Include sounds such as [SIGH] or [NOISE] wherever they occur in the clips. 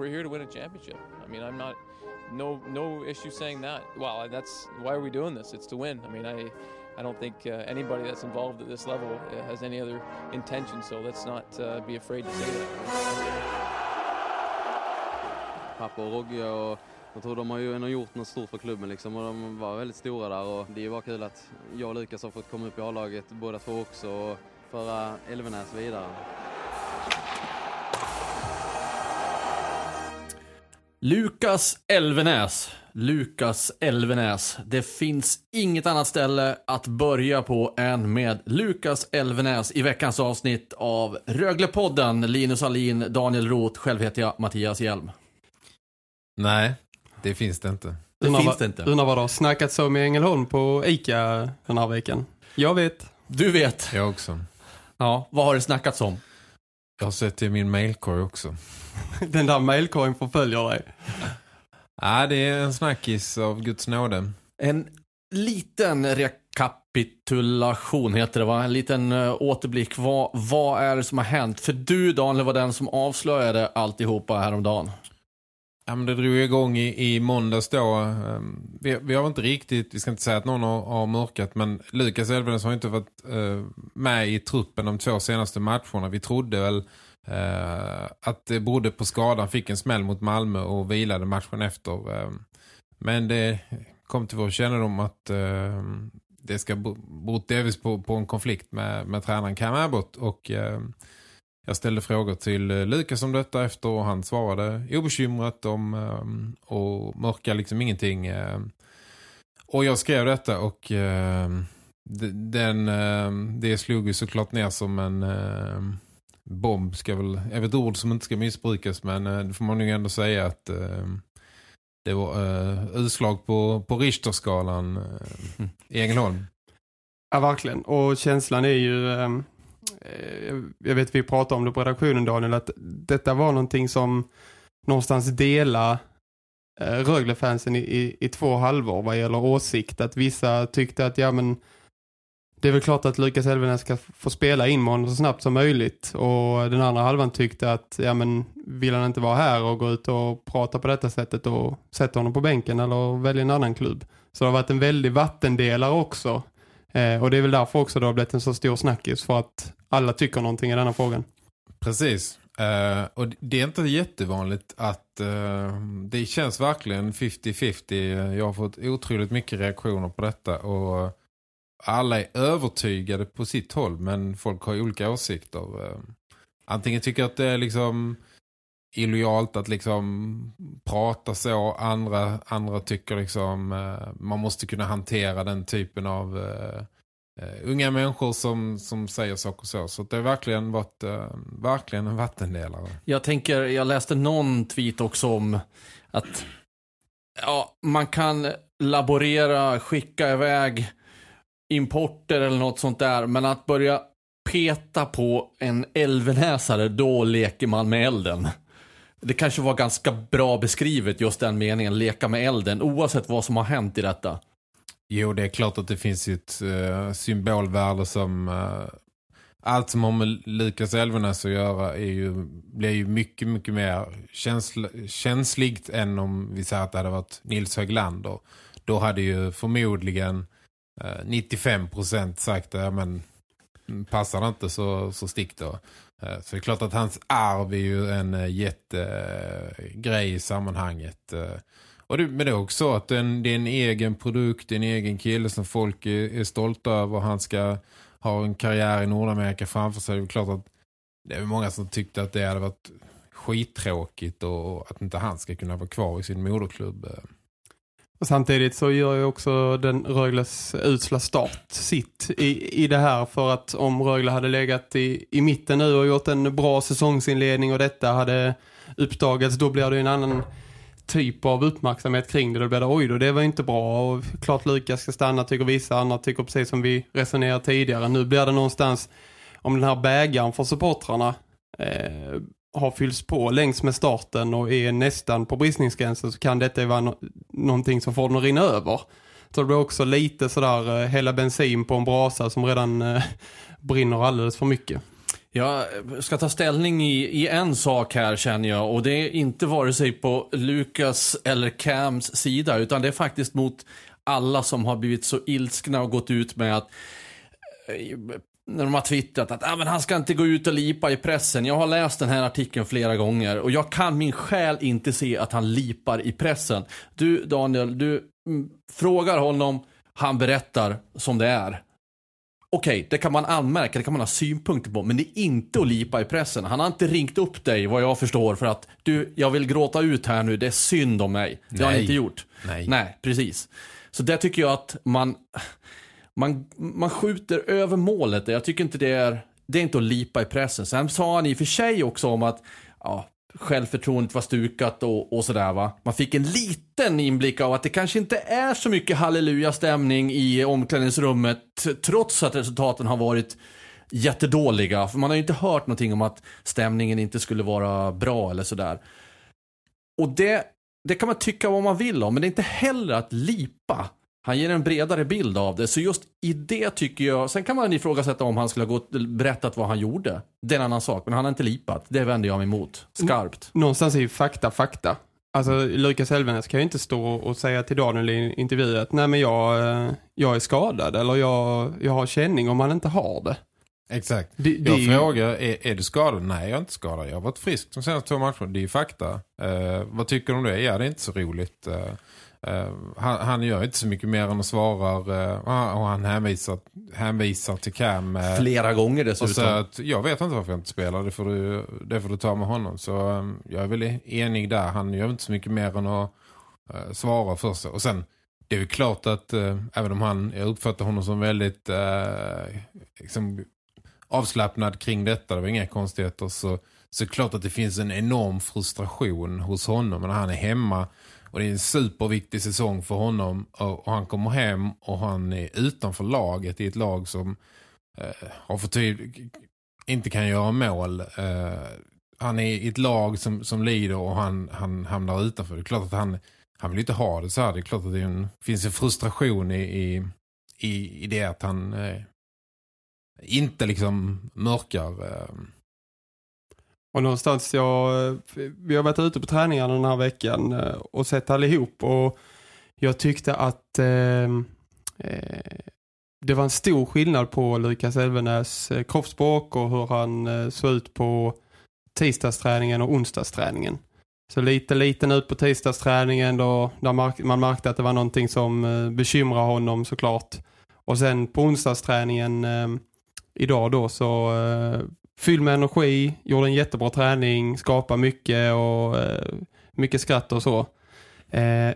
We're here to win a championship. I mean, I'm not no no issue saying that. Well, that's why are we doing this? It's to win. I mean, I I don't think uh, anybody that's involved at this level uh, has any other intention. So let's not uh, be afraid to say that. Pappa och Rogge och jag tror de har ju ändå gjort något stort för klubben liksom och de var väldigt stora där och det är bara kul att jag och Lukas har fått komma upp i A-laget båda två också och föra Elvenäs vidare. Lukas Elvenäs. Lukas Elvenäs. Det finns inget annat ställe att börja på än med Lukas Elvenäs i veckans avsnitt av Röglepodden. Linus Alin, Daniel Roth, själv heter jag Mattias Hjelm. Nej, det finns det inte. Det undrar finns det inte. Undrar vad det har snackats om i Ängelholm på ICA den här veckan. Jag vet. Du vet. Jag också. Ja, vad har det snackats om? Jag har sett det i min mailkorg också. [LAUGHS] Den där mailkorgen förföljer dig. Ja, det är en snackis av Guds nåde. En liten rekapitulation heter det va? En liten uh, återblick. Vad, vad är det som har hänt? För du Daniel var den som avslöjade alltihopa häromdagen. Ja, men det drog igång i, i måndags då. Ehm, Vi, vi har inte riktigt, vi ska inte säga att någon har, har mörkat, men Lukas Elvenes har inte varit eh, med i truppen de två senaste matcherna. Vi trodde väl Eh, att det berodde på skadan, fick en smäll mot Malmö och vilade matchen efter. Eh, men det kom till vår kännedom att eh, det ska bero delvis på, på en konflikt med, med tränaren Cam Abbott och eh, jag ställde frågor till eh, Lukas om detta efter och han svarade obekymrat om och mörka liksom ingenting. Och jag skrev detta och den, det slog ju såklart ner som en bomb. Ska väl, är ett ord som inte ska missbrukas men eh, det får man ju ändå säga att eh, det var eh, utslag på, på Richterskalan eh, i Ängelholm. Ja, verkligen. Och känslan är ju... Ehm, eh, jag vet vi pratade om det på redaktionen Daniel att detta var någonting som någonstans dela eh, Rögle-fansen i, i, i, två halvor vad gäller åsikt. Att vissa tyckte att ja men det är väl klart att Lukas Elvenäs ska få spela in honom så snabbt som möjligt. Och den andra halvan tyckte att ja men vill han inte vara här och gå ut och prata på detta sättet och sätta honom på bänken eller välja en annan klubb. Så det har varit en väldig vattendelare också. Eh, och det är väl därför också det har blivit en så stor snackis för att alla tycker någonting i denna frågan. Precis. Uh, och det är inte jättevanligt att uh, det känns verkligen 50-50. Jag har fått otroligt mycket reaktioner på detta och alla är övertygade på sitt håll men folk har olika åsikter. Eh, antingen tycker att det är liksom illojalt att liksom prata så. Andra, andra tycker liksom eh, man måste kunna hantera den typen av Uh, unga människor som, som säger saker så. Så det har verkligen varit uh, verkligen en vattendelare. Jag tänker, jag läste någon tweet också om att ja, man kan laborera, skicka iväg importer eller något sånt där. Men att börja peta på en älvenäsare, då leker man med elden. Det kanske var ganska bra beskrivet just den meningen, leka med elden, oavsett vad som har hänt i detta. Jo, det är klart att det finns ett uh, symbolvärde som... Uh, allt som har med Lukas Elvenäs att göra är ju, blir ju mycket, mycket mer känsl känsligt än om vi säger att det hade varit Nils Höglander. Då hade ju förmodligen Eh, 95 procent sagt att ja, men passar det inte så, så stick då. Eh, så det är klart att hans arv är ju en eh, jättegrej i sammanhanget. Och det, men det är också att det är, en, det är en egen produkt, en egen kille som folk är, är stolta över. Han ska ha en karriär i Nordamerika framför sig. Det är klart att det är många som tyckte att det hade varit skittråkigt och att inte han ska kunna vara kvar i sin moderklubb. Och samtidigt så gör ju också den Rögles usla start sitt i, i det här för att om Rögle hade legat i, i mitten nu och gjort en bra säsongsinledning och detta hade uppdagats då blir det en annan typ av uppmärksamhet kring det. Då blir det oj då, det var inte bra och klart Lukas ska stanna tycker vissa, andra tycker precis som vi resonerade tidigare. Nu blir det någonstans om den här bägaren för supportrarna eh, har fyllts på längs med starten och är nästan på bristningsgränsen så kan detta vara no någonting som får den att rinna över. Så det blir också lite sådär eh, hela bensin på en brasa som redan eh, [LAUGHS] brinner alldeles för mycket. Jag ska ta ställning i, i en sak här känner jag och det är inte vare sig på Lukas eller Cams sida utan det är faktiskt mot alla som har blivit så ilskna och gått ut med att eh, när de har twittrat att ah, men han ska inte gå ut och lipa i pressen. Jag har läst den här artikeln flera gånger och jag kan min själ inte se att han lipar i pressen. Du Daniel, du mm, frågar honom, han berättar som det är. Okej, det kan man anmärka, det kan man ha synpunkter på, men det är inte att lipa i pressen. Han har inte ringt upp dig, vad jag förstår, för att du, jag vill gråta ut här nu, det är synd om mig. Det har han inte gjort. Nej. Nej, precis. Så där tycker jag att man, man, man skjuter över målet. Jag tycker inte det är, det är inte att lipa i pressen. Sen sa han i och för sig också om att ja, självförtroendet var stukat och, och sådär va. Man fick en liten inblick av att det kanske inte är så mycket halleluja-stämning i omklädningsrummet trots att resultaten har varit jättedåliga. För man har ju inte hört någonting om att stämningen inte skulle vara bra eller sådär. Och det, det kan man tycka vad man vill om, men det är inte heller att lipa. Han ger en bredare bild av det. Så just i det tycker jag, sen kan man ifrågasätta om han skulle ha gått, berättat vad han gjorde. Det är en annan sak, men han har inte lipat. Det vänder jag mig emot. Skarpt. Någonstans är ju fakta fakta. Alltså Lukas Elvenes kan ju inte stå och säga till Daniel i intervjuet att nej men jag, eh, jag är skadad eller jag, jag har känning om han inte har det. Exakt. Det- det jag är ju- frågar, är, är du skadad? Nej, jag är inte skadad. Jag har varit frisk de senaste två matcherna. Det är ju fakta. Eh, vad tycker du om det? Ja, det är inte så roligt. Eh, eh, han, han gör inte så mycket mer än att svara eh, och han- hänvisar, hänvisar till Cam. eh, Flera gånger och dessutom. så att jag vet inte varför jag inte spelar. Det får du, det får du ta med honom. Så eh, jag är väl enig där. Han gör inte så mycket mer än att svara först. Och sen, det är ju klart att även om han, jag uppfattar honom som väldigt liksom, avslappnad kring detta, det var inga konstigheter, så, så klart att det finns en enorm frustration hos honom när han är hemma och det är en superviktig säsong för honom och, och han kommer hem och han är utanför laget i ett lag som eh, har fått inte kan göra mål. Eh, han är i ett lag som, som lider och han, han hamnar utanför. Det är klart att han, han vill inte ha det så här. Det är klart att det en, finns en frustration i, i, i, i det att han eh, inte liksom mörkar. Eh, och någonstans, jag, vi har varit ute på träningarna den här veckan eh, och sett allihop och jag tyckte att ehm, eh, det var en stor skillnad på Lukas Elvenäs eh, kroppsspråk och hur han eh, såg ut på tisdagsträningen och onsdagsträningen. Så lite liten ut på tisdagsträningen då, där man märkte att det var någonting som bekymrar honom såklart. Och sen på onsdagsträningen eh, idag då så eh, fylld med energi, gjorde en jättebra träning, skapade mycket och eh, mycket skratt och så. Eh,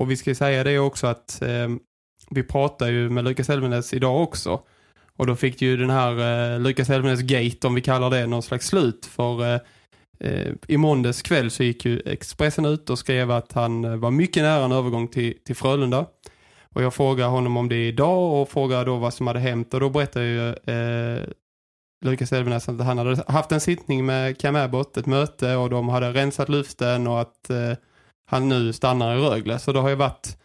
och vi ska ju säga det också att eh, vi pratar ju med Lukas Elvenes idag också. Och då fick ju den här eh, Lukas Elvenes gate, om vi kallar det, någon slags slut. För eh, eh, i måndags kväll så gick ju Expressen ut och skrev att han eh, var mycket nära en övergång till, till Frölunda. Och jag frågade honom om det idag och frågade då vad som hade hänt. Och då berättade ju eh, Lukas Elvenes att han hade haft en sittning med Cam Abbott, ett möte och de hade rensat luften och att eh, han nu stannar i Rögle. Så det har ju varit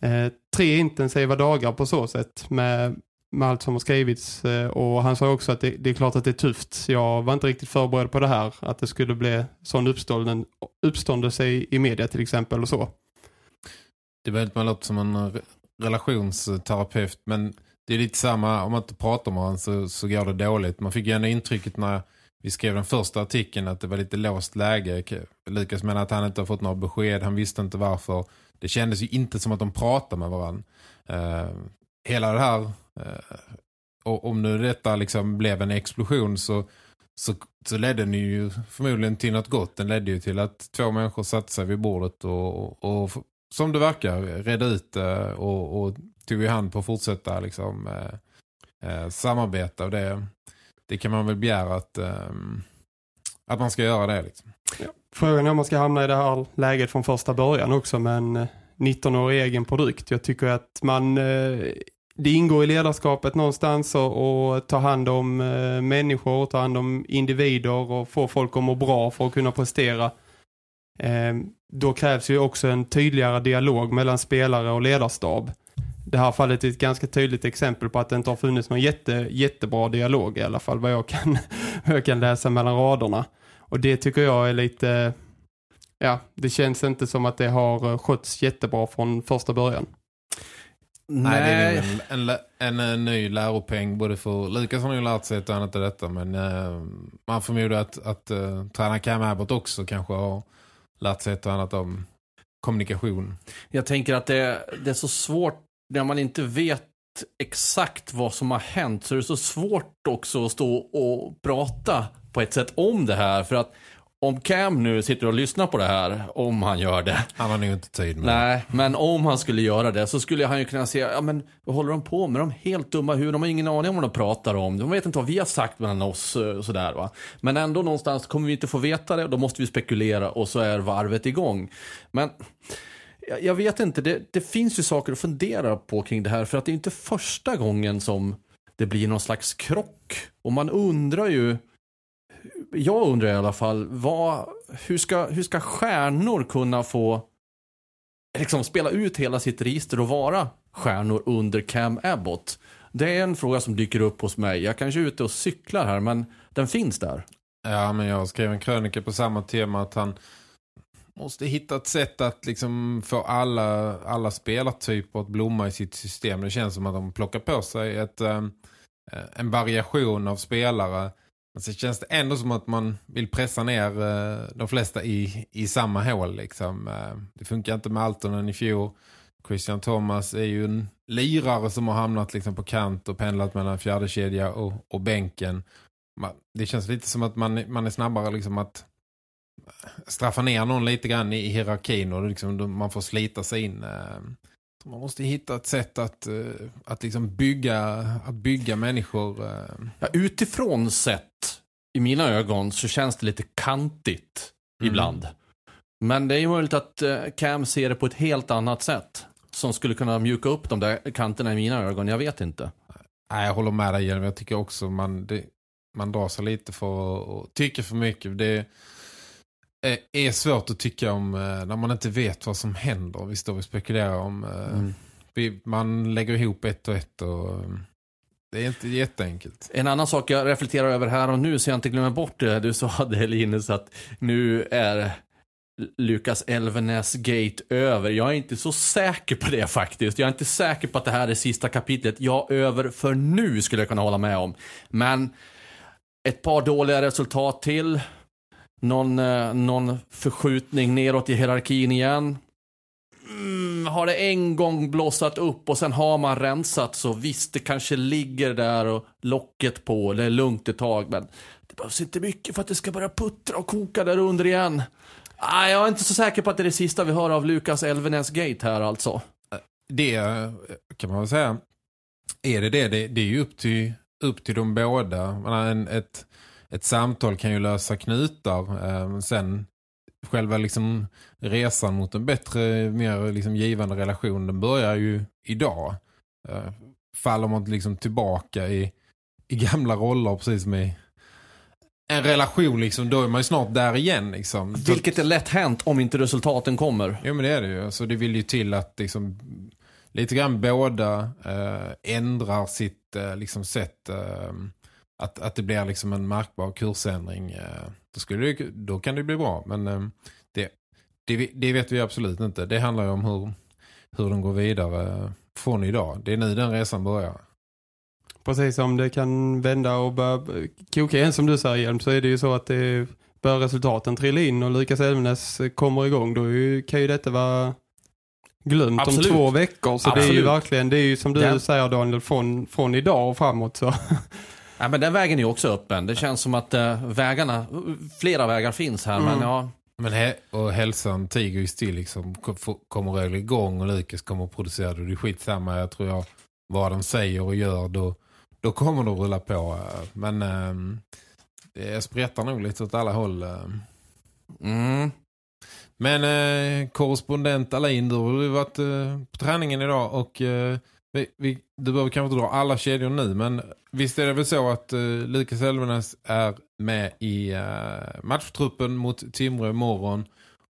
eh, tre intensiva dagar på så sätt med, med allt som har skrivits. Eh, och han sa också att det, det är klart att det är tufft. Jag var inte riktigt förberedd på det här, att det skulle bli sån uppstånden, uppståndelse i, i media till exempel och så. det är väldigt man låter som en eh, relationsterapeut men det är lite samma, om man inte pratar med honom så, så går det dåligt. Man fick ju ändå intrycket när vi skrev den första artikeln att det var lite låst läge. Lukas menar att han inte har fått några besked, han visste inte varför. Det kändes ju inte som att de pratade med varandra. Eh, hela det här, eh, och om nu detta liksom blev en explosion så, så, så ledde den ju förmodligen till något gott. Den ledde ju till att två människor satte sig vid bordet och, och, och som det verkar, redde ut det och, och tog i hand på att fortsätta liksom, eh, eh, samarbeta. Och det, det kan man väl begära att, eh, att man ska göra det. Liksom. Frågan är om man ska hamna i det här läget från första början också med en 19-årig egen produkt. Jag tycker att man eh, det ingår i ledarskapet någonstans och, och ta hand om eh, människor, ta hand om individer och få folk att må bra för att kunna prestera. Eh, då krävs ju också en tydligare dialog mellan spelare och ledarstab. Det här fallet är ett ganska tydligt exempel på att det inte har funnits någon jätte, jättebra dialog i alla fall vad jag kan, [LAUGHS] vad jag kan läsa mellan raderna. Och det tycker jag är lite, ja, det känns inte som att det har eh, skötts jättebra från första början. Nej, det är en, en, en, ny läropeng både för Lukas har ju lärt sig ett annat av detta men eh, man förmodar att, att uh, träna Cam Abbott också kanske har lärt sig ett annat om kommunikation. Jag tänker att det, det är så svårt när man inte vet exakt vad som har hänt så är det så svårt också att stå och prata på ett sätt om det här för att om Cam nu sitter och lyssnar på det här, om han gör det. Han har nog inte tid med Nej, men om han skulle göra det så skulle han ju kunna säga, ja men vad håller de på med? De är helt dumma hur De har ingen aning om vad de pratar om. De vet inte vad vi har sagt mellan oss eh, sådär va. Men ändå någonstans kommer vi inte få veta det, då måste vi spekulera och så är varvet igång. Men jag vet inte, det, det finns ju saker att fundera på kring det här för att det är inte första gången som det blir någon slags krock. Och man undrar ju jag undrar i alla fall, vad, hur, ska, hur ska stjärnor kunna få liksom spela ut hela sitt register och vara stjärnor under Cam Abbott? Det är en fråga som dyker upp hos mig. Jag kanske är ute och cyklar här, men den finns där. Ja, men jag skrev en krönika på samma tema att han måste hitta ett sätt att liksom få alla, alla spelartyper att blomma i sitt system. Det känns som att de plockar på sig ett, eh, eh, en variation av spelare men så känns det ändå som att man vill pressa ner eh, de flesta i, i samma hål. Liksom. Det funkar inte med Altonen i fjol. Christian Thomas är ju en lirare som har hamnat liksom på kant och pendlat mellan fjärde kedja och, och bänken. Det känns lite som att man, man är snabbare liksom att straffa ner någon lite grann i hierarkin och liksom man får slita sig in. Eh, man måste hitta ett sätt att, att liksom bygga, att bygga människor. Ja, utifrån sett i mina ögon så känns det lite kantigt mm. ibland. Men det är ju möjligt att eh, Cam ser det på ett helt annat sätt. Som skulle kunna mjuka upp de där kanterna i mina ögon. Jag vet inte. Nej, jag håller med dig. Jag tycker också man, det, man drar sig lite för att tycka för mycket. Det är svårt att tycka om eh, när man inte vet vad som händer. Vi står och spekulerar om... Eh, mm. Man lägger ihop ett och ett och det är inte jätteenkelt. En annan sak jag reflekterar över här och nu så jag inte glömmer bort det. Du sa det Linus att nu är Lukas Elvenäs gate över. Jag är inte så säker på det faktiskt. Jag är inte säker på att det här är sista kapitlet. Ja, över för nu skulle jag kunna hålla med om. Men ett par dåliga resultat till. Någon, eh, någon förskjutning neråt i hierarkin igen mm, har det en gång blossat upp och sen har man rensat så visst det kanske ligger där och locket på, det är lugnt ett tag men det behövs inte mycket för att det ska börja puttra och koka där under igen. Ah, jag är inte så säker på att det är det sista vi hör av Lukas Elvenäs Gate här alltså. Det eh, kan man väl säga. Är det det? Det, det är ju upp till, upp till de båda. En, ett, ett samtal kan ju lösa knutar. Eh, sen själva liksom resan mot en bättre, mer liksom givande relation, den börjar ju idag. Uh, faller man liksom tillbaka i, i gamla roller precis som i en relation liksom, då är man ju snart där igen liksom. Vilket är lätt hänt om inte resultaten kommer. Jo men det är det ju. Så det vill ju till att liksom lite grann båda äh, ändrar sitt äh, liksom sätt äh, att, att det blir liksom en märkbar kursändring. Då, skulle det, då kan det bli bra. Men det, det, det vet vi absolut inte. Det handlar ju om hur, hur de går vidare från idag. Det är nu den resan börjar. Precis som det kan vända och börja koka igen som du säger Hjelm så är det ju så att det bör resultaten trilla in och Lukas Elvenes kommer igång. Då kan ju detta vara glömt Absolut. om två veckor. Så Absolut. det är ju verkligen, det är ju som du ja. säger Daniel, från, från idag och framåt så. [LAUGHS] Ja, men den vägen är också öppen. Det känns som att äh, vägarna, flera vägar finns här. Mm. Men ja, Men he och hälsan tiger ju still liksom. Ko- Kommer igång och Lukas kommer att producera det. Det är skitsamma, jag tror jag. Vad de säger och gör, då, då kommer de rulla på. eh. Men ehm, det spretar nog lite åt alla håll. eh. Mm. Men eh, korrespondent Alain, du har varit eh, på träningen idag och eh, vi, vi, du behöver kanske inte dra alla kedjor nu men visst är det väl så att eh, Lukas Elvenes är med i eh, matchtruppen mot Timrå imorgon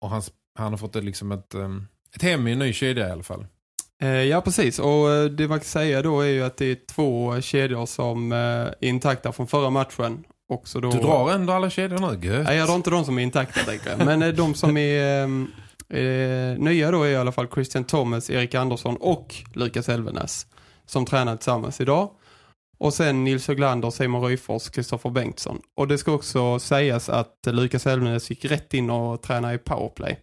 och han, han har fått ett, liksom ett, eh, ett hem i en ny kedja i alla fall. Ja, precis. Och det man kan säga då är ju att det är två kedjor som är intakta från förra matchen. Också då... Du drar ändå alla kedjor nu, gött. Nej, jag drar inte de som är intakta, tänker jag. Men de som är eh, nya då är i alla fall Christian Thomas, Erik Andersson och Lukas Elvenes. Som tränar tillsammans idag. Och sen Nils Höglander, Simon Ryfors, Kristoffer Bengtsson. Och det ska också sägas att Lukas Elvenes gick rätt in och tränade i powerplay.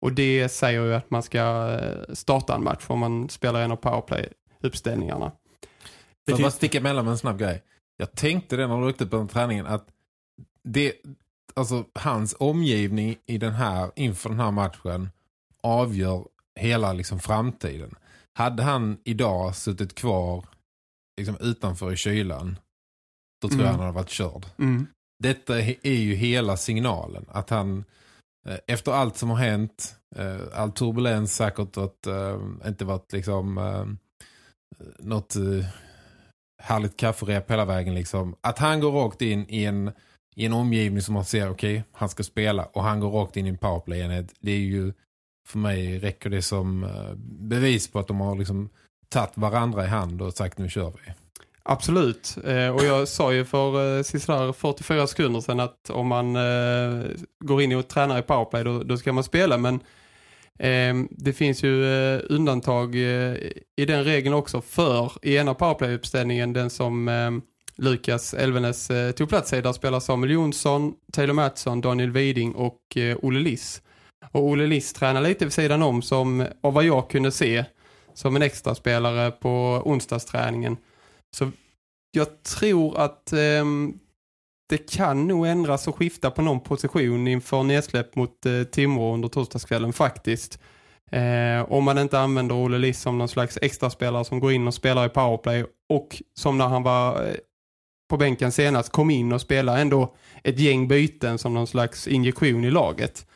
Och det säger ju att man ska eh, starta en match om man spelar en av powerplay-uppställningarna. Får jag bara sticka emellan med en snabb grej. Jag tänkte det när du åkte på den träningen att det, alltså, hans omgivning i den här, inför den här matchen avgör hela liksom, framtiden. Hade han idag suttit kvar liksom, utanför i kylan då tror Mm. jag han hade varit körd. Mm. Detta är ju hela signalen. Att han, eh, efter allt som har hänt, eh, all turbulens säkert att eh, inte varit liksom något härligt kafferep hela vägen liksom. Att han går rakt in i en, i en omgivning som man ser, okej, han ska spela och han går rakt in i en powerplay enhet. Det är ju, för mig räcker det som eh, bevis på att de har liksom tagit varandra i hand och sagt nu kör vi. Absolut. Eh, och jag sa ju för eh, 44 sekunder sedan att om man eh, går in och tränar i powerplay då, då ska man spela. Men ehm, det finns ju undantag i den regeln också för i ena powerplay-uppställningen den som ehm, Lukas Elvenes eh, tog plats i. Där spelar Samuel Jonsson, Taylor Mattsson, Daniel Widing och eh, Olle Liss. Och Olle Liss tränar lite vid sidan om som, av vad jag kunde se, som en extra spelare på onsdagsträningen. Så jag tror att eh, det kan nog ändras och skifta på någon position inför nedsläpp mot eh, Timrå under torsdagskvällen faktiskt. Eh, om man inte använder Olle Liss som någon slags extra spelare som går in och spelar i powerplay och som när han var eh, på bänken senast kom in och spelade ändå ett gäng byten som någon slags injektion i laget.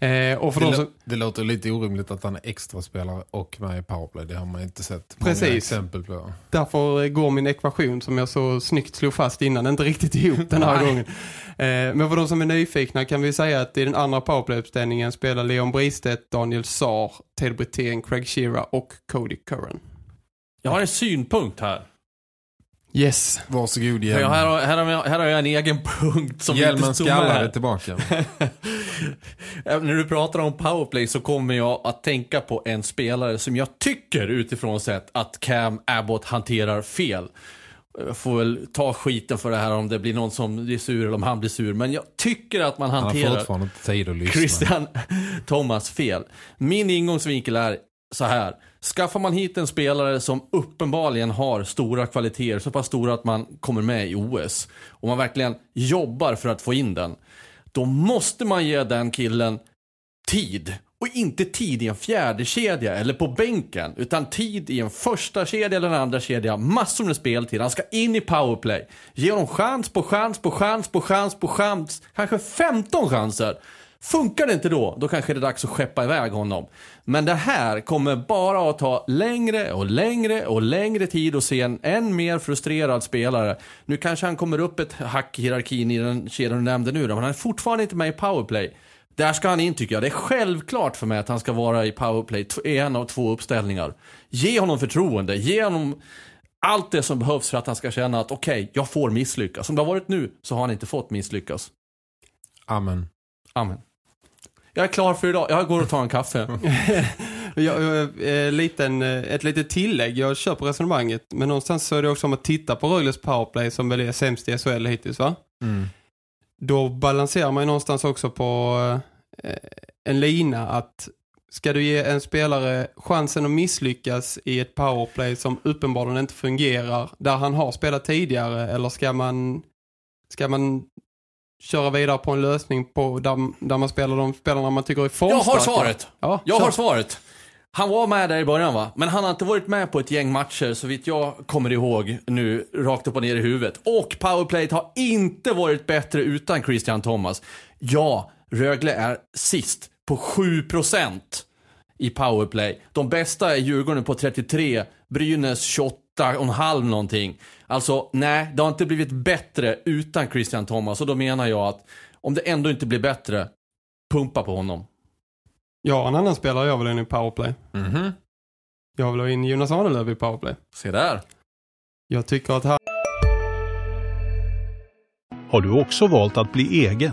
Eh, och för Det, som, det låter lite orimligt att han är extra spelare och med i powerplay. Det har man inte sett många Precis. exempel på. Därför går min ekvation som jag så snyggt slog fast innan inte riktigt ihop den här [LAUGHS] gången. Eh, men för de som är nyfikna kan vi säga att i den andra powerplay-uppställningen spelar Leon Bristedt, Daniel Saar, Ted Brithén, Craig Shearer och Cody Curran. Jag har en synpunkt här. Yes. Varsågod Hjelm. jag, här, har, här, har jag, här har jag en egen punkt som Hjälmen inte stod med här. tillbaka. [LAUGHS] Ja, När du pratar om powerplay så kommer jag att tänka på en spelare som jag tycker utifrån sett att Cam Abbott hanterar fel. Jag får väl ta skiten för det här om det blir någon som blir sur eller om han blir sur. Men jag tycker att man Han hanterar lyssna. Christian [LAUGHS] Thomas fel. Min ingångsvinkel är så här. Skaffar man hit en spelare som uppenbarligen har stora kvaliteter, så pass stora att man kommer med i OS, och man verkligen jobbar för att få in den, då måste man ge den killen tid. Och inte tid i en fjärde kedja eller på bänken, utan tid i en första kedja eller en andra kedja. Massor med speltid. Han ska in i powerplay. Ge honom chans på chans på chans på chans på chans. Kanske 15 chanser. Funkar det inte då, då kanske det är dags att skeppa iväg honom. Men det här kommer bara att ta längre och längre och längre tid att se en än mer frustrerad spelare. Nu kanske han kommer upp ett hack i hierarkin i den kedjan du nämnde nu då, men han är fortfarande inte med i powerplay. Där ska han in tycker jag. Det är självklart för mig att han ska vara i powerplay en av två uppställningar. Ge honom förtroende, ge honom allt det som behövs för att han ska känna att okej, jag får misslyckas. Som det har varit nu så har han inte fått misslyckas. Amen. Amen. Jag är klar för idag. Jag går och tar en kaffe. [LAUGHS] Jag, jag, eh, liten, eh, ett litet tillägg, jag köper resonemanget. Men någonstans så är det också om att titta på Rögles powerplay som väl är sämst i SHL hittills va? Mm. då balanserar man ju någonstans också på eh, en lina att ska du ge en spelare chansen att misslyckas i ett powerplay som uppenbarligen inte fungerar där han har spelat tidigare eller ska man ska man köra vidare på en lösning på där, där man spelar de spelarna man tycker är Jag formstarka? har svaret. Ja, Jag kör. har svaret. Han var med där i början va? Men han har inte varit med på ett gäng matcher så vitt jag kommer ihåg nu rakt upp och ner i huvudet. Och powerplayet har inte varit bättre utan Christian Thomas. Ja, Rögle är sist på 7% i powerplay. De bästa är Djurgården på 33, Brynäs 28,5 någonting. Alltså, nej, det har inte blivit bättre utan Christian Thomas. Och då menar jag att om det ändå inte blir bättre, pumpa på honom. Ja, en annan spelare jag vill ha in i powerplay. Mhm. Jag vill ha in Jonas Arnelöv i powerplay. Se där. Jag tycker att han Har du också valt att bli egen?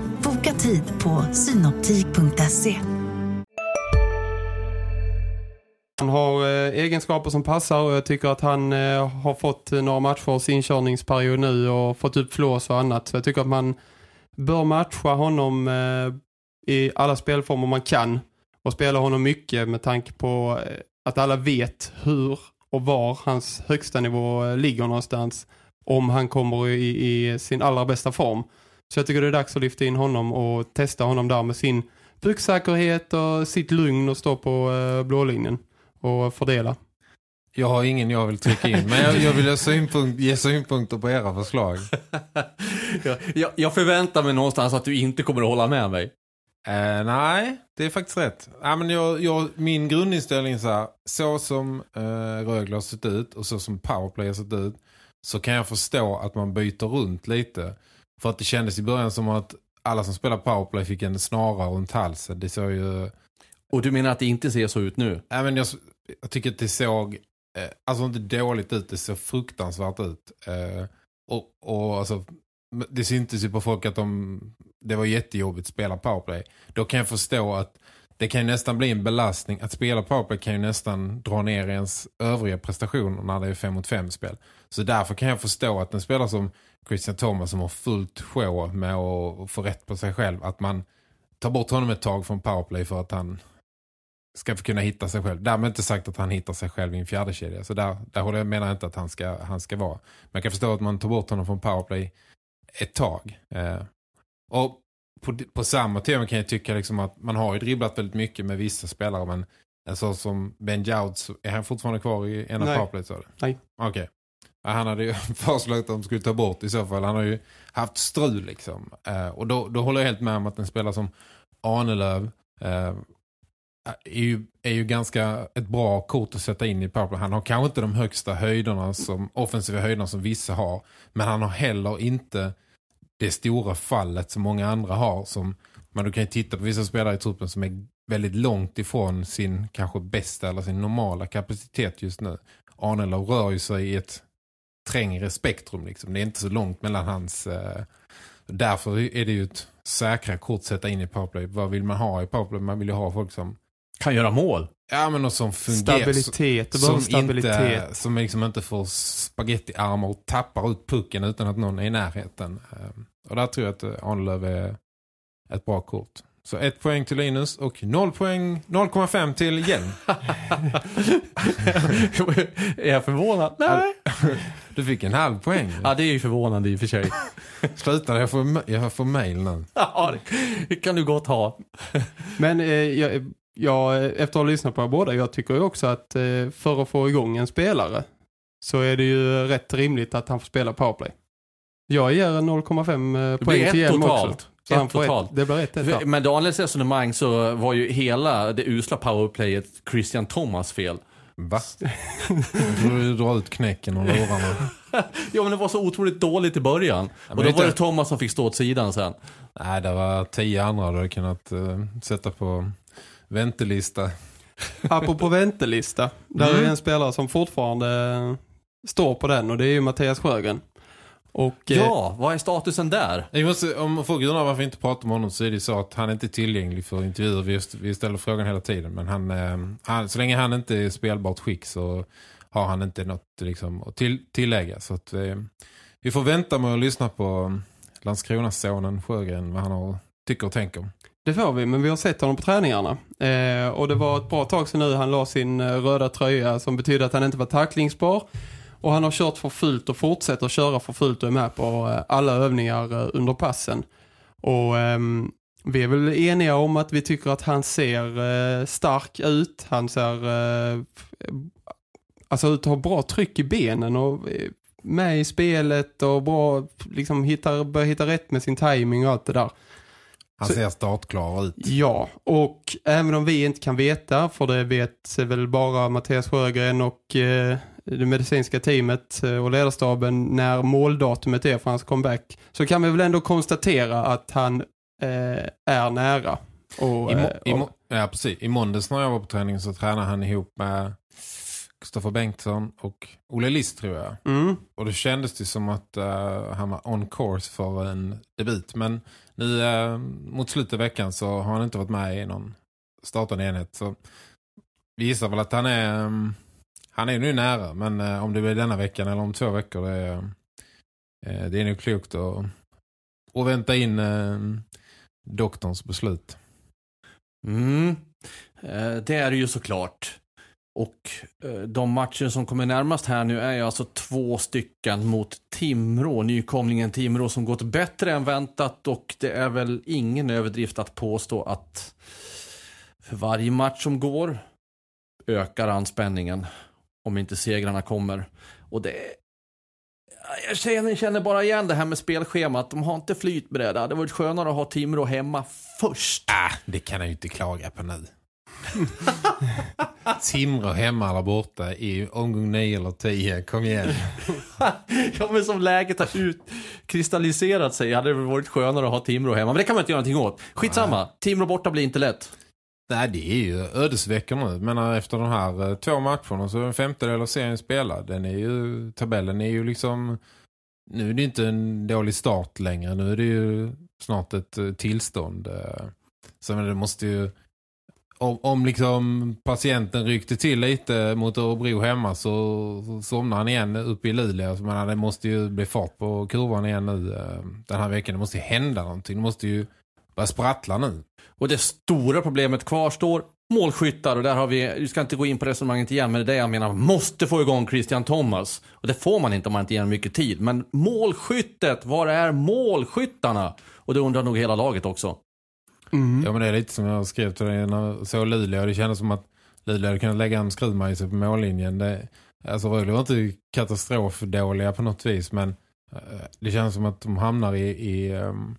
Boka tid på synoptik.se. Han har eh, egenskaper som passar och jag tycker att han eh, har fått eh, några matchers inkörningsperiod nu och fått upp flås och annat. Så jag tycker att man bör matcha honom i alla spelformer man kan och spela honom mycket med tanke på att alla vet hur och var hans högsta nivå ligger någonstans om han kommer i, i sin allra bästa form. Så jag tycker det är dags att lyfta in honom och testa honom där med sin pucksäkerhet och sitt lugn och stå på eh, blålinjen och fördela. Jag har ingen jag vill trycka in, men jag, jag vill ha synpunkt, ge synpunkter på era förslag. [LAUGHS] jag, jag, jag förväntar mig någonstans att du inte kommer att hålla med mig. Eh, nej, det är faktiskt rätt. Ja, men jag, jag, min grundinställning är så här, så som eh, Rögle har sett ut och så som Powerplay har sett ut så kan jag förstå att man byter runt lite. För att det kändes i början som att alla som spelar Powerplay fick en snara runt halsen. Det såg ju... Och du menar att det inte ser så ut nu? Ja, men jag, jag tycker att det såg eh, alltså inte dåligt ut, det såg fruktansvärt ut. Eh, och, och alltså, det syntes ju på folk att de, det var jättejobbigt att spela powerplay. Då kan jag förstå att det kan nästan bli en belastning. Att spela powerplay kan ju nästan dra ner ens övriga prestationer när det är 5 mot 5 spel. Så därför kan jag förstå att en spelare som Christian Thomas som har fullt sjå med att få rätt på sig själv, att man tar bort honom ett tag från powerplay för att han ska kunna hitta sig själv. Därmed inte sagt att han hittar sig själv i en fjärde kedja. Så där, där håller jag menar jag inte att han ska, han ska vara. Men jag kan förstå att man tar bort honom från powerplay ett tag. Eh, och på, på samma tema kan jag tycka liksom att man har ju dribblat väldigt mycket med vissa spelare. Men en sån som Ben Jouds, är han fortfarande kvar i ena powerplay? Så Nej. Okej. Ja, han hade ju [LAUGHS] föreslagit att de skulle ta bort i så fall. Han har ju haft strul liksom. Eh, och då, då håller jag helt med om att en spelare som Arnelöv eh, är, ju, är ju ganska ett bra kort att sätta in i powerplay. Han har kanske inte de högsta höjderna som offensiva höjderna som vissa har. Men han har heller inte det stora fallet som många andra har. Som, men du kan ju titta på vissa spelare i truppen som är väldigt långt ifrån sin kanske bästa eller sin normala kapacitet just nu. Arnelöv rör ju sig i ett trängre spektrum. Liksom. Det är inte så långt mellan hans... Eh, därför är det ju ett säkra kort sätta in i powerplay. Vad vill man ha i powerplay? Man vill ju ha folk som... Kan göra mål. Ja, men och som fungerar... Stabilitet, som, stabilitet. Inte, som liksom inte får spagettiarmar och tappar ut pucken utan att någon är i närheten. Eh, Och där tror jag att eh, Arnelöv är ett bra kort. Så ett poäng till Linus och 0 poäng, 0,5 till Jen. [LAUGHS] är jag förvånad? Nej. [LAUGHS] Du fick en halv poäng. Ja, det är ju förvånande i och för sig. [LAUGHS] Sluta, jag får, jag får mail nu. ja, det kan du gott ha. Men eh, jag, jag, efter att ha lyssnat på er båda, jag tycker ju också att eh, för att få igång en spelare så är det ju rätt rimligt att han får spela powerplay. Jag ger 0,5 Det poäng blir till ett Hjelm totalt. Så Ett han får totalt. Ett, det blir ett, ett där. Med Daniels resonemang så var ju hela det usla powerplayet Christian Thomas fel. Va? Du drar ut knäcken och lårarna. [LAUGHS] Ja, men det var så otroligt dåligt i början. men och då var det Thomas som fick stå åt sidan sen. Nej, det var tio andra du hade kunnat uh, sätta på väntelista. [LAUGHS] Apropå väntelista, där Mm. är en spelare som fortfarande står på den och det är ju Mattias Sjögren. Och, eh, Ja, vad är statusen där? Jag måste, om folk undrar varför vi inte pratar med honom så är det så att han inte är tillgänglig för intervjuer. Vi, vi ställer frågan hela tiden. Men han, eh, han, så länge han inte är spelbart skick så har han inte något liksom, att till, tillägga. Så att, eh, vi får vänta med att lyssna på Landskronasonen Sjögren vad han har, tycker och tänker. Det får vi, men vi har sett honom på träningarna. Eh, och det var ett bra tag sedan nu han la sin eh, röda tröja som betyder att han inte var tacklingsbar. Och han har kört för fullt och fortsätter köra för fullt och är med på eh, alla övningar eh, under passen. Och ehm, vi är väl eniga om att vi tycker att han ser eh, stark ut. Han ser eh, alltså ut att ha bra tryck i benen och med i spelet och bra liksom hittar, börjar hitta rätt med sin timing och allt det där. Han ser startklar ut. Ja, och även om vi inte kan veta, för det vet väl bara Mattias Sjögren och eh, det medicinska teamet eh, och ledarstaben när måldatumet är för hans comeback, så kan vi väl ändå konstatera att han eh, är nära. Och, I, må, eh, i, och- må, ja, precis. I måndags när jag var på träning så tränade han ihop med Kristoffer Bengtsson och Olle List tror jag. mm, Och det kändes det som att eh, han var on course för en debut. Men nu eh, mot slutet av veckan så har han inte varit med i någon startande enhet. Så vi gissar väl att han är, um, han är nu nära. Men eh, om det blir denna veckan eller om två veckor det är, eh, det är nog klokt att, att vänta in eh, doktorns beslut. Mm. Eh, Det är det ju såklart. Och eh, de matcher som kommer närmast här nu är ju alltså två stycken mot Timrå, nykomlingen Timrå som gått bättre än väntat och det är väl ingen överdrift att påstå att för varje match som går ökar anspänningen om inte segrarna kommer. Och det jag känner, känner bara igen det här med spelschemat. De har inte flyt med det. Det hade varit skönare att ha Timrå hemma först. Ah, det kan jag ju inte klaga på nu. [LAUGHS] Timrå hemma eller borta i omgång 9 eller 10. Kom igen. [LAUGHS] Ja men som läget har utkristalliserat sig hade det varit skönare att ha Timrå hemma. Men det kan man inte göra någonting åt. Skitsamma, Timrå borta blir inte lätt. Nej, det är ju ödesveckor nu. Men efter de här eh, två matcherna så är en femtedel av serien spelad. Den är ju, tabellen är ju liksom, nu är det inte en dålig start längre. Nu är det ju snart ett eh, tillstånd. Eh. Så men det måste ju, om, om liksom patienten ryckte till lite mot Örebro hemma så, så somnar han igen uppe i Luleå. Så men det måste ju bli fart på kurvan igen nu den här veckan. Det måste ju hända någonting. Det måste ju börja sprattla nu. Och det stora problemet kvarstår. Målskyttar och där har vi, vi ska inte gå in på resonemanget igen, men det är det jag menar, måste få igång Christian Thomas. Och det får man inte om man inte ger mycket tid. Men målskyttet, var är målskyttarna? Och det undrar nog hela laget också. mm. Ja men det är lite som jag skrev till dig när jag såg Luleå. Det kändes som att Luleå hade kunnat lägga en skruvmejsel på mållinjen. Det, alltså Rögle var inte katastrofdåliga på något vis men eh, det känns som att de hamnar i, i, ehm,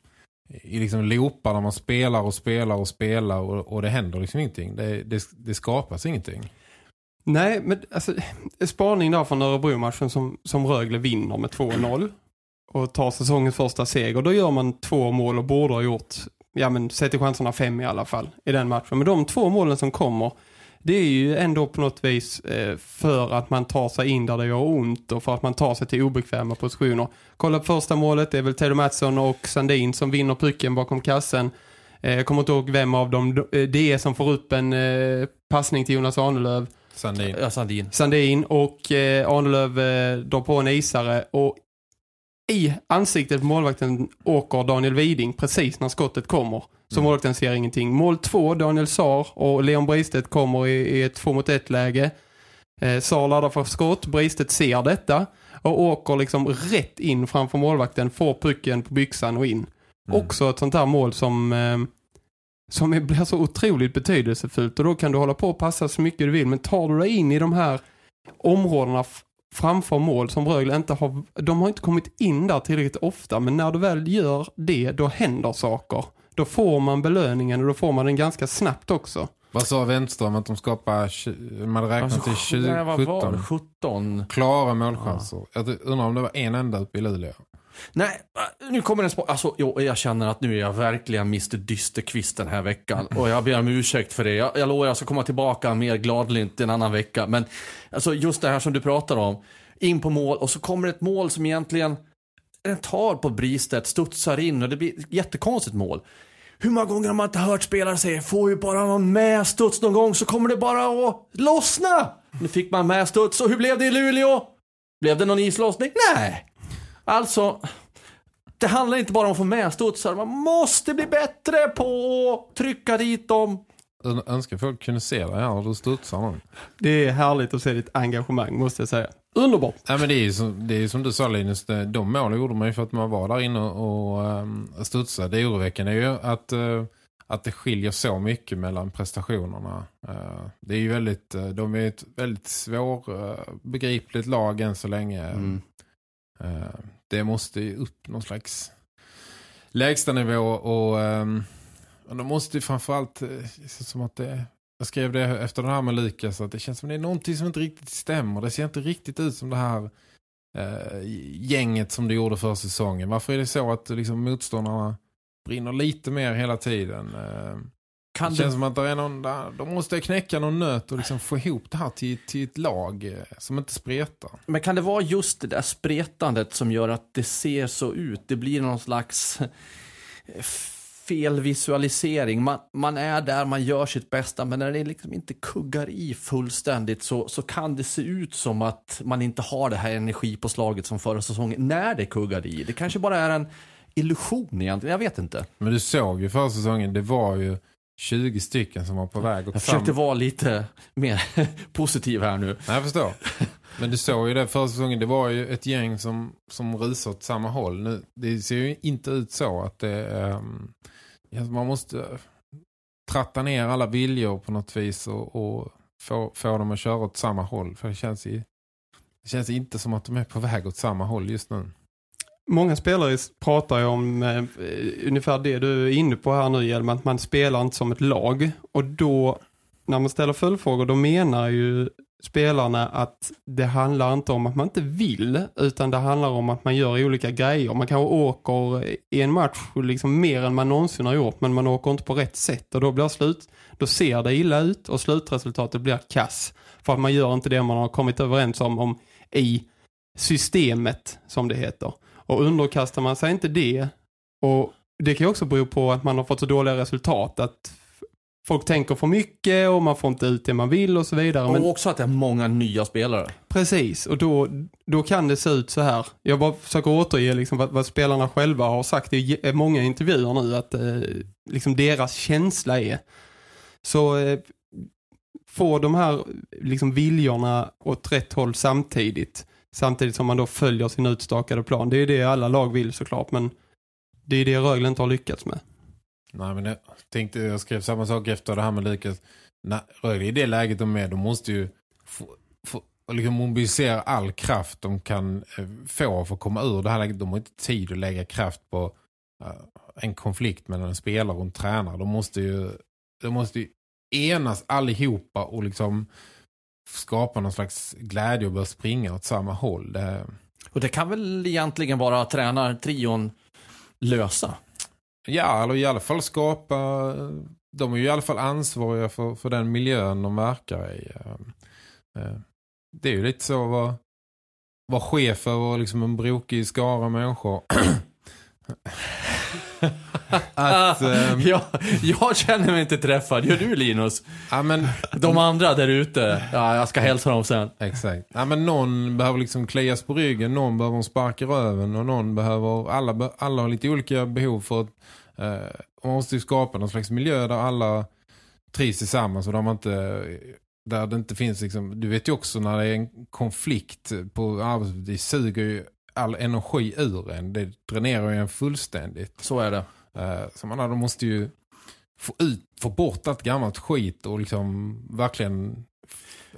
i liksom loopar där man spelar och spelar och spelar och, och det händer liksom ingenting. Det, det, det skapas ingenting. Nej, men alltså, spaning där från Örebro-matchen som, som Rögle vinner med 2-0 och tar säsongens första seger. Då gör man två mål och borde ha gjort, ja men sätter chanserna fem i alla fall i den matchen. Men de två målen som kommer, det är ju ändå på något vis eh, för att man tar sig in där det gör ont och för att man tar sig till obekväma positioner. Kolla på första målet, det är väl Tedo Mattsson och Sandin som vinner pucken bakom kassen. Eh, jag kommer inte ihåg vem av dem eh, det är som får upp en eh, passning till Jonas Arnelöv. Sandin. Ja, Sandin. Sandin och eh, Arnelöv eh, drar på en isare och i ansiktet på målvakten åker Daniel Widing precis när skottet kommer. Så Mm. målvakten ser ingenting. Mål två, Daniel Sar och Leon Bristedt kommer i, i ett två mot ett läge. Eh, Sar laddar för skott, Bristedt ser detta och åker liksom rätt in framför målvakten, får pucken på byxan och in. Mm. Också ett sånt här mål som, eh, som är, blir så otroligt betydelsefullt. Och då kan du hålla på och passa så mycket du vill. Men tar du dig in i de här områdena framför mål som Rögle inte har... De har inte kommit in där tillräckligt ofta. Men när du väl gör det, då händer saker. Då får man belöningen och då får man den ganska snabbt också. Vad sa Wenström att de skapar, man räknat till 20, nej, vad var det? 17 17. klara målchanser. Jag undrar om det var en enda uppe i Luleå. Nej, äh, nu kommer en spår. Alltså, jo, jag känner att nu är jag verkligen Mr Dysterkvist den här veckan. Och jag ber om ursäkt för det. Jag, jag lovar jag ska komma tillbaka mer gladlynt en annan vecka. Men alltså, just det här som du pratar om. In på mål och så kommer ett mål som egentligen den tar på Bristedt, studsar in och det blir ett jättekonstigt mål. Hur många gånger har man inte hört spelare säga får ju bara någon medstuds någon gång så kommer det bara att lossna. Nu fick man medstuds och hur blev det i Luleå? Blev det någon islossning? Nej. Alltså, det handlar inte bara om att få medstudsar. Man måste bli bättre på att trycka dit dem. Jag önskar folk kunde se det här och du studsar nu. Det är härligt att se ditt engagemang, måste jag säga. Underbart! Nej, men det är ju som, det är som du sa Linus, de mål gjorde man ju för att man var där inne och, och um, studsade. Det oroväckande är ju att, uh, att det skiljer så mycket mellan prestationerna. Uh, det är ju väldigt, uh, de är ett väldigt svårbegripligt lag än så länge. Mm. Eh, det måste ju upp någon slags lägstanivå och ehm, och de måste ju framförallt, eh, som att det jag skrev det efter det här med Lukas att det känns som det är någonting som inte riktigt stämmer. Det ser inte riktigt ut som det här eh, gänget som det gjorde för säsongen. Varför är det så att liksom, motståndarna brinner lite mer hela tiden? Eh, kan det känns det... som att det är någon, de måste knäcka någon nöt och liksom få ihop det här till, till ett lag eh, som inte spretar. Men kan det vara just det där spretandet som gör att det ser så ut? Det blir någon slags fel visualisering. Man, man är där, man gör sitt bästa, men när det liksom inte kuggar i fullständigt så, så kan det se ut som att man inte har det här energipåslaget som förra säsongen när det kuggar i. Det kanske bara är en illusion egentligen, jag vet inte. Men du såg ju förra säsongen, det var ju 20 stycken som var på väg åt Jag försökte vara lite mer [LAUGHS] positiv här nu. Nej, jag förstår. Men du såg ju det förra säsongen, det var ju ett gäng som, som rusar åt samma håll. Nu, det ser ju inte ut så att det, um, man måste tratta ner alla viljor på något vis och, och få, få dem att köra åt samma håll. För det känns, i, det känns inte som att de är på väg åt samma håll just nu. Många spelare pratar ju om eh, ungefär det du är inne på här nu Hjelm, att man spelar inte som ett lag. Och då, när man ställer följdfrågor, då menar ju spelarna att det handlar inte om att man inte vill utan det handlar om att man gör olika grejer. Man kanske åker i en match liksom mer än man någonsin har gjort men man åker inte på rätt sätt och då blir slut då ser det illa ut och slutresultatet blir kass för att man gör inte det man har kommit överens om, om i systemet som det heter. Och underkastar man sig inte det och det kan ju också bero på att man har fått så dåliga resultat att folk tänker för mycket och man får inte ut det man vill och så vidare. Och men... också att det är många nya spelare. Precis, och då, då kan det se ut så här. Jag bara försöker återge liksom vad, vad spelarna själva har sagt i många intervjuer nu att eh, liksom deras känsla är. Så eh, få de här liksom viljorna åt rätt håll samtidigt. Samtidigt som man då följer sin utstakade plan. Det är det alla lag vill såklart men det är det Rögle inte har lyckats med. Nej, men jag tänkte, jag skrev samma sak efter det här med Lukas. Rögle i det läget de är, de måste ju få, få, liksom mobilisera all kraft de kan eh, få för att komma ur det här läget. De har inte tid att lägga kraft på eh, en konflikt mellan en spelare och en tränare. De måste ju, de måste ju enas allihopa och liksom skapa någon slags glädje och börja springa åt samma håll. Det... Och det kan väl egentligen bara tränartrion lösa? Ja, eller i alla fall skapa... De är ju i alla fall ansvariga för, för den miljön de verkar i. Eh, eh, det är ju lite så att vara, vara chef över liksom en brokig skara människor. [CLEARS THROAT] [LAUGHS] att, [LAUGHS] um... jag, jag känner mig inte träffad. Gör du Linus? Ja, men... De andra där ute. Ja, jag ska hälsa dem sen. Exakt. Ja, men någon behöver liksom klias på ryggen. Någon behöver sparka röven. Och någon behöver... Alla, alla har lite olika behov för att... Eh, man måste ju skapa någon slags miljö där alla trivs tillsammans. Och där man inte... Där det inte finns liksom... Du vet ju också när det är en konflikt på arbetslivet. Det suger ju all energi ur en. Det dränerar ju en fullständigt. Så är det. Uh, så man de måste ju få, ut, få bort allt gammalt skit och liksom verkligen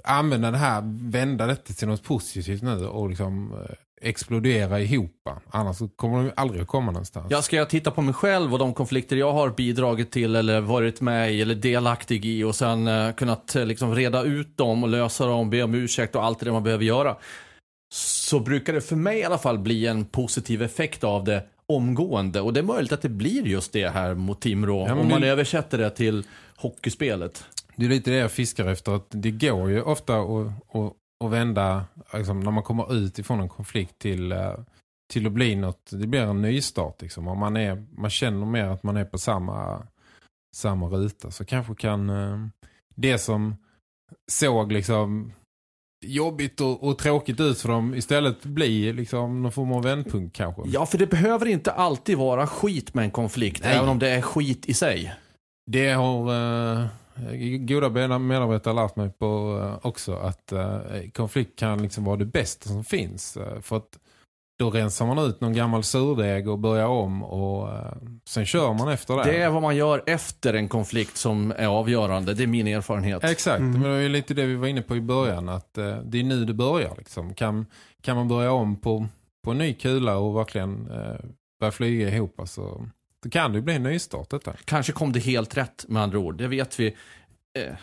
använda det här, vända detta till något positivt nu och liksom uh, explodera ihop. Annars kommer de aldrig att komma någonstans. Jag ska jag titta på mig själv och de konflikter jag har bidragit till eller varit med i eller delaktig i och sen uh, kunnat uh, liksom reda ut dem och lösa dem, be om ursäkt och allt det man behöver göra så brukar det för mig i alla fall bli en positiv effekt av det omgående. Och det är möjligt att det blir just det här mot Timrå. Ja, om man det... översätter det till hockeyspelet. Det är lite det jag fiskar efter. Att det går ju ofta att, att, att vända liksom, när man kommer ut ifrån en konflikt till uh, till att bli något, det blir en nystart liksom. Om man, är, man känner mer att man är på samma, samma ruta så kanske kan eh, det som såg liksom jobbigt och, och tråkigt ut för dem istället bli liksom någon form av vändpunkt kanske. Ja, för det behöver inte alltid vara skit med en konflikt, Nej. även om det är skit i sig. Det har eh, goda medarbetare lärt mig på eh, också att eh, konflikt kan liksom vara det bästa som finns. Eh, för att då rensar man ut någon gammal surdeg och börjar om och eh, sen kör man efter det. Det är vad man gör efter en konflikt som är avgörande. Det är min erfarenhet. Exakt, Mm. men det var ju lite det vi var inne på i början att eh, det är nu det börjar liksom. Kan, kan man börja om på, på en ny kula och verkligen eh, börja flyga ihop så, så kan det ju bli en nystart detta. Kanske kom det helt rätt med andra ord. Det vet vi eh,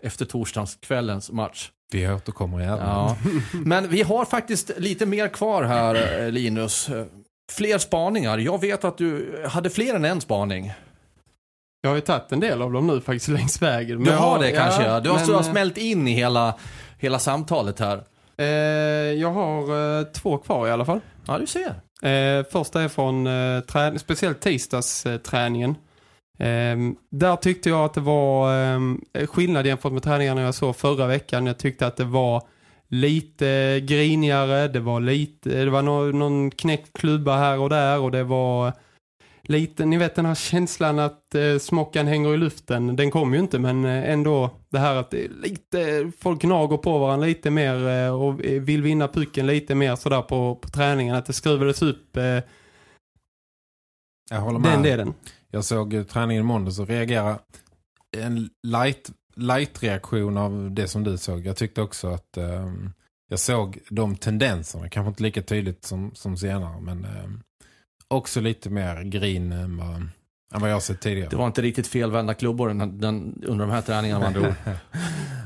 efter torsdagskvällens match. Vi återkommer gärna. Ja. [LAUGHS] Men vi har faktiskt lite mer kvar här, eh, Linus. Fler spaningar. Jag vet att du hade fler än en spaning. Jag har ju tagit en del av dem nu faktiskt längs vägen. Men Du har det kanske, ja. Du har, men, du har eh, smält in i hela, hela samtalet här. Eh, jag har eh, två kvar i alla fall. Ja, du ser. Eh, första är från eh, speciellt tisdagsträningen. Eh, där tyckte jag att det var eh, skillnad jämfört med träningarna jag såg förra veckan. Jag tyckte att det var lite grinigare, det var lite det var no någon knäckt klubba här och där och det var lite, ni vet den här känslan att eh, smockan hänger i luften, den kom ju inte men eh, ändå det här att det är lite, folk gnager på varandra lite mer eh, och vill vinna pucken lite mer sådär på, på träningen, att det skruvades upp eh, jag håller med. den delen. Jag såg eh, träningen i måndags och reagerade en light, light reaktion av det som du såg. Jag tyckte också att ehm, jag såg de tendenserna, kanske inte lika tydligt som, som senare, men ehm, också lite mer grin än vad, än vad jag sett tidigare. Det var inte riktigt felvända klubbor den, den, under de här träningarna ord. [LAUGHS]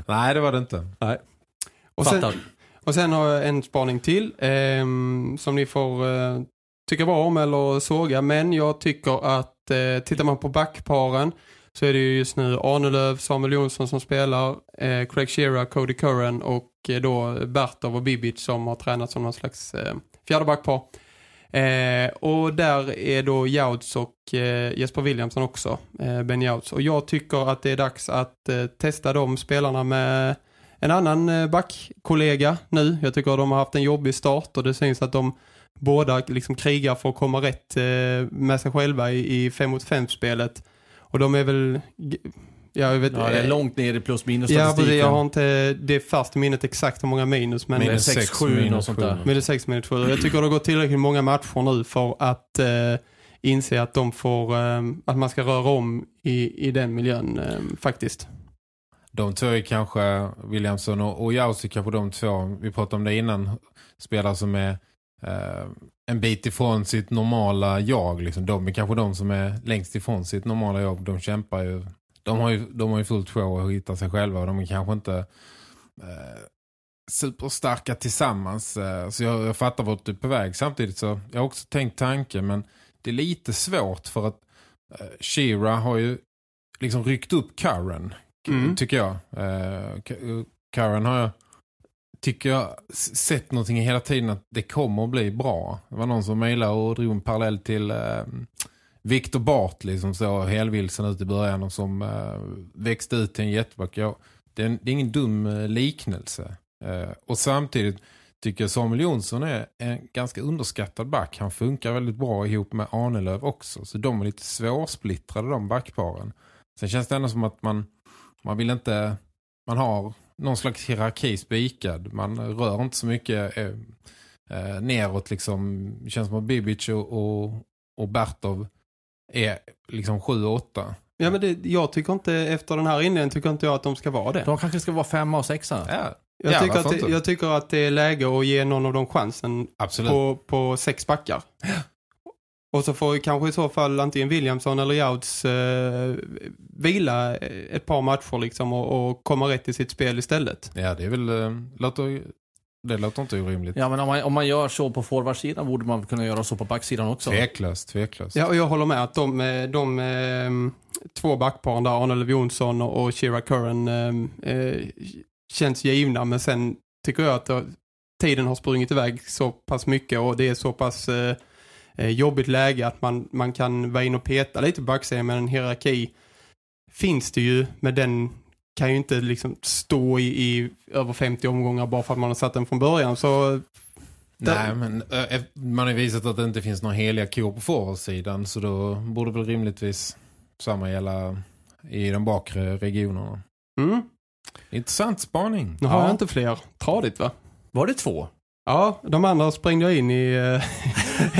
Nej, det var det inte. Och sen, och sen har jag en spaning till ehm, som ni får eh, tycka bra om eller såga. Men jag tycker att eh, tittar man på backparen så är det ju just nu Arnelöv, Samuel Jonsson som spelar, eh, Craig Shearer, Cody Curran och eh, då Bertov och Bibic som har tränat som någon slags eh, fjärde backpar. Eh, och där är då Jouds och eh, Jesper Williamson också, eh, Ben Jouds. Och jag tycker att det är dags att eh, testa de spelarna med en annan eh, backkollega nu. Jag tycker att de har haft en jobbig start och det syns att de båda liksom krigar för att komma rätt eh, med sig själva i, i 5 mot 5 spelet. Och de är väl... Ja, jag vet, Ja, det är eh, långt ner i plus minus Ja, jag har inte det fast minnet exakt hur många minus, men Minus Minus sex, sex, sju, minus något sånt där. men det är 6 minus 7. Jag tycker det har gått tillräckligt många matcher nu för att eh, inse att de får eh, att man ska röra om i, i den miljön eh, faktiskt. De två är kanske, Williamson och, och Jaus är kanske de två, vi pratade om det innan, spelare som är en bit ifrån sitt normala jag. Liksom. De är kanske de som är längst ifrån sitt normala jag. De kämpar ju, de har ju, de har ju fullt sjå att hitta sig själva och de är kanske inte eh, superstarka tillsammans. Eh, så jag, jag fattar vart du är på väg. Samtidigt så, jag har också tänkt tanken men det är lite svårt för att eh, Shira har ju liksom ryckt upp Karen Mm. tycker jag. Eh, Ka- Karen har jag tycker jag sett någonting hela tiden att det kommer att bli bra. Det var någon som mejlade och drog en parallell till eh, Victor Bartley som såg helvilsen ut i början och som eh, växte ut till en jätteback. Ja, det, är det är ingen dum eh, liknelse. Eh, och samtidigt tycker jag Samuel Jonsson är en ganska underskattad back. Han funkar väldigt bra ihop med Arnelöv också. Så de är lite svårsplittrade de backparen. Sen känns det ändå som att man, man vill inte, man har någon slags hierarki spikad. Man rör inte så mycket eh, eh, neråt liksom. Det känns som att Bibic och, och, och Bertov är liksom 7-8. Ja, men det, jag tycker inte, efter den här inledningen tycker inte jag att de ska vara det. De kanske ska vara femma och sexa. Ja, Jag, Ja, tycker att det, jag tycker att det är läge att ge någon av dem chansen absolut. på, på sex backar. [GASPS] Och så får ju kanske i så fall antingen Williamson eller Jouds eh, vila ett par matcher liksom och, och komma rätt i sitt spel istället. Ja, det är väl, eh, låter, det låter inte orimligt. Ja, men om man, om man gör så på forwardsidan borde man kunna göra så på backsidan också. Tveklöst, tveklöst. Ja, och jag håller med att de, eh, de eh, två backparen där, Arnold Jonsson och Shira Curran, eh, eh, känns givna. Men sen tycker jag att tiden har sprungit iväg så pass mycket och det är så pass eh, eh, jobbigt läge att man, man kan vara in och peta lite på baksidan med en hierarki finns det ju, men den kan ju inte liksom stå i, i över 50 omgångar bara för att man har satt den från början. Så Nej, men äh, man har visat att det inte finns några heliga kor på forwardsidan så då borde väl rimligtvis samma gälla i de bakre regionerna. Mm. Intressant spaning. Nu har jag inte fler. Tradigt va? Var det två? Ja, de andra sprängde jag in i, eh,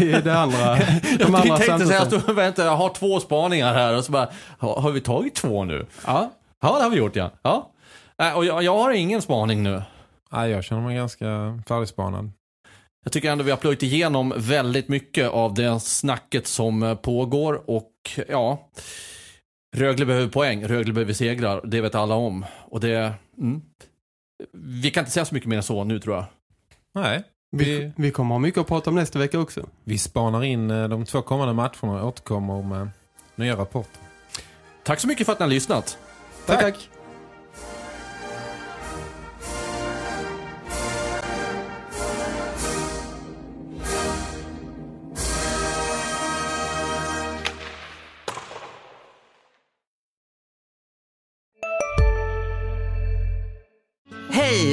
i det andra. [LAUGHS] De jag andra tänkte säga samtalen. att [LAUGHS] vänta, jag har två spaningar här och så bara, har, har vi tagit två nu? Ja, Ja, det har vi gjort ja. ja. Och jag, jag har ingen spaning nu. Nej, jag känner mig ganska färdigspanad. Jag tycker ändå vi har plöjt igenom väldigt mycket av det snacket som pågår och ja, Rögle behöver poäng, Rögle behöver segrar, det vet alla om. Och det, mm. Vi kan inte säga så mycket mer än så nu tror jag. Nej, vi, vi, kommer ha mycket att prata om nästa vecka också. vi spanar in eh, de två kommande matcherna och återkommer med nya rapporter. Tack så mycket för att ni har lyssnat. Tack, tack. Hej,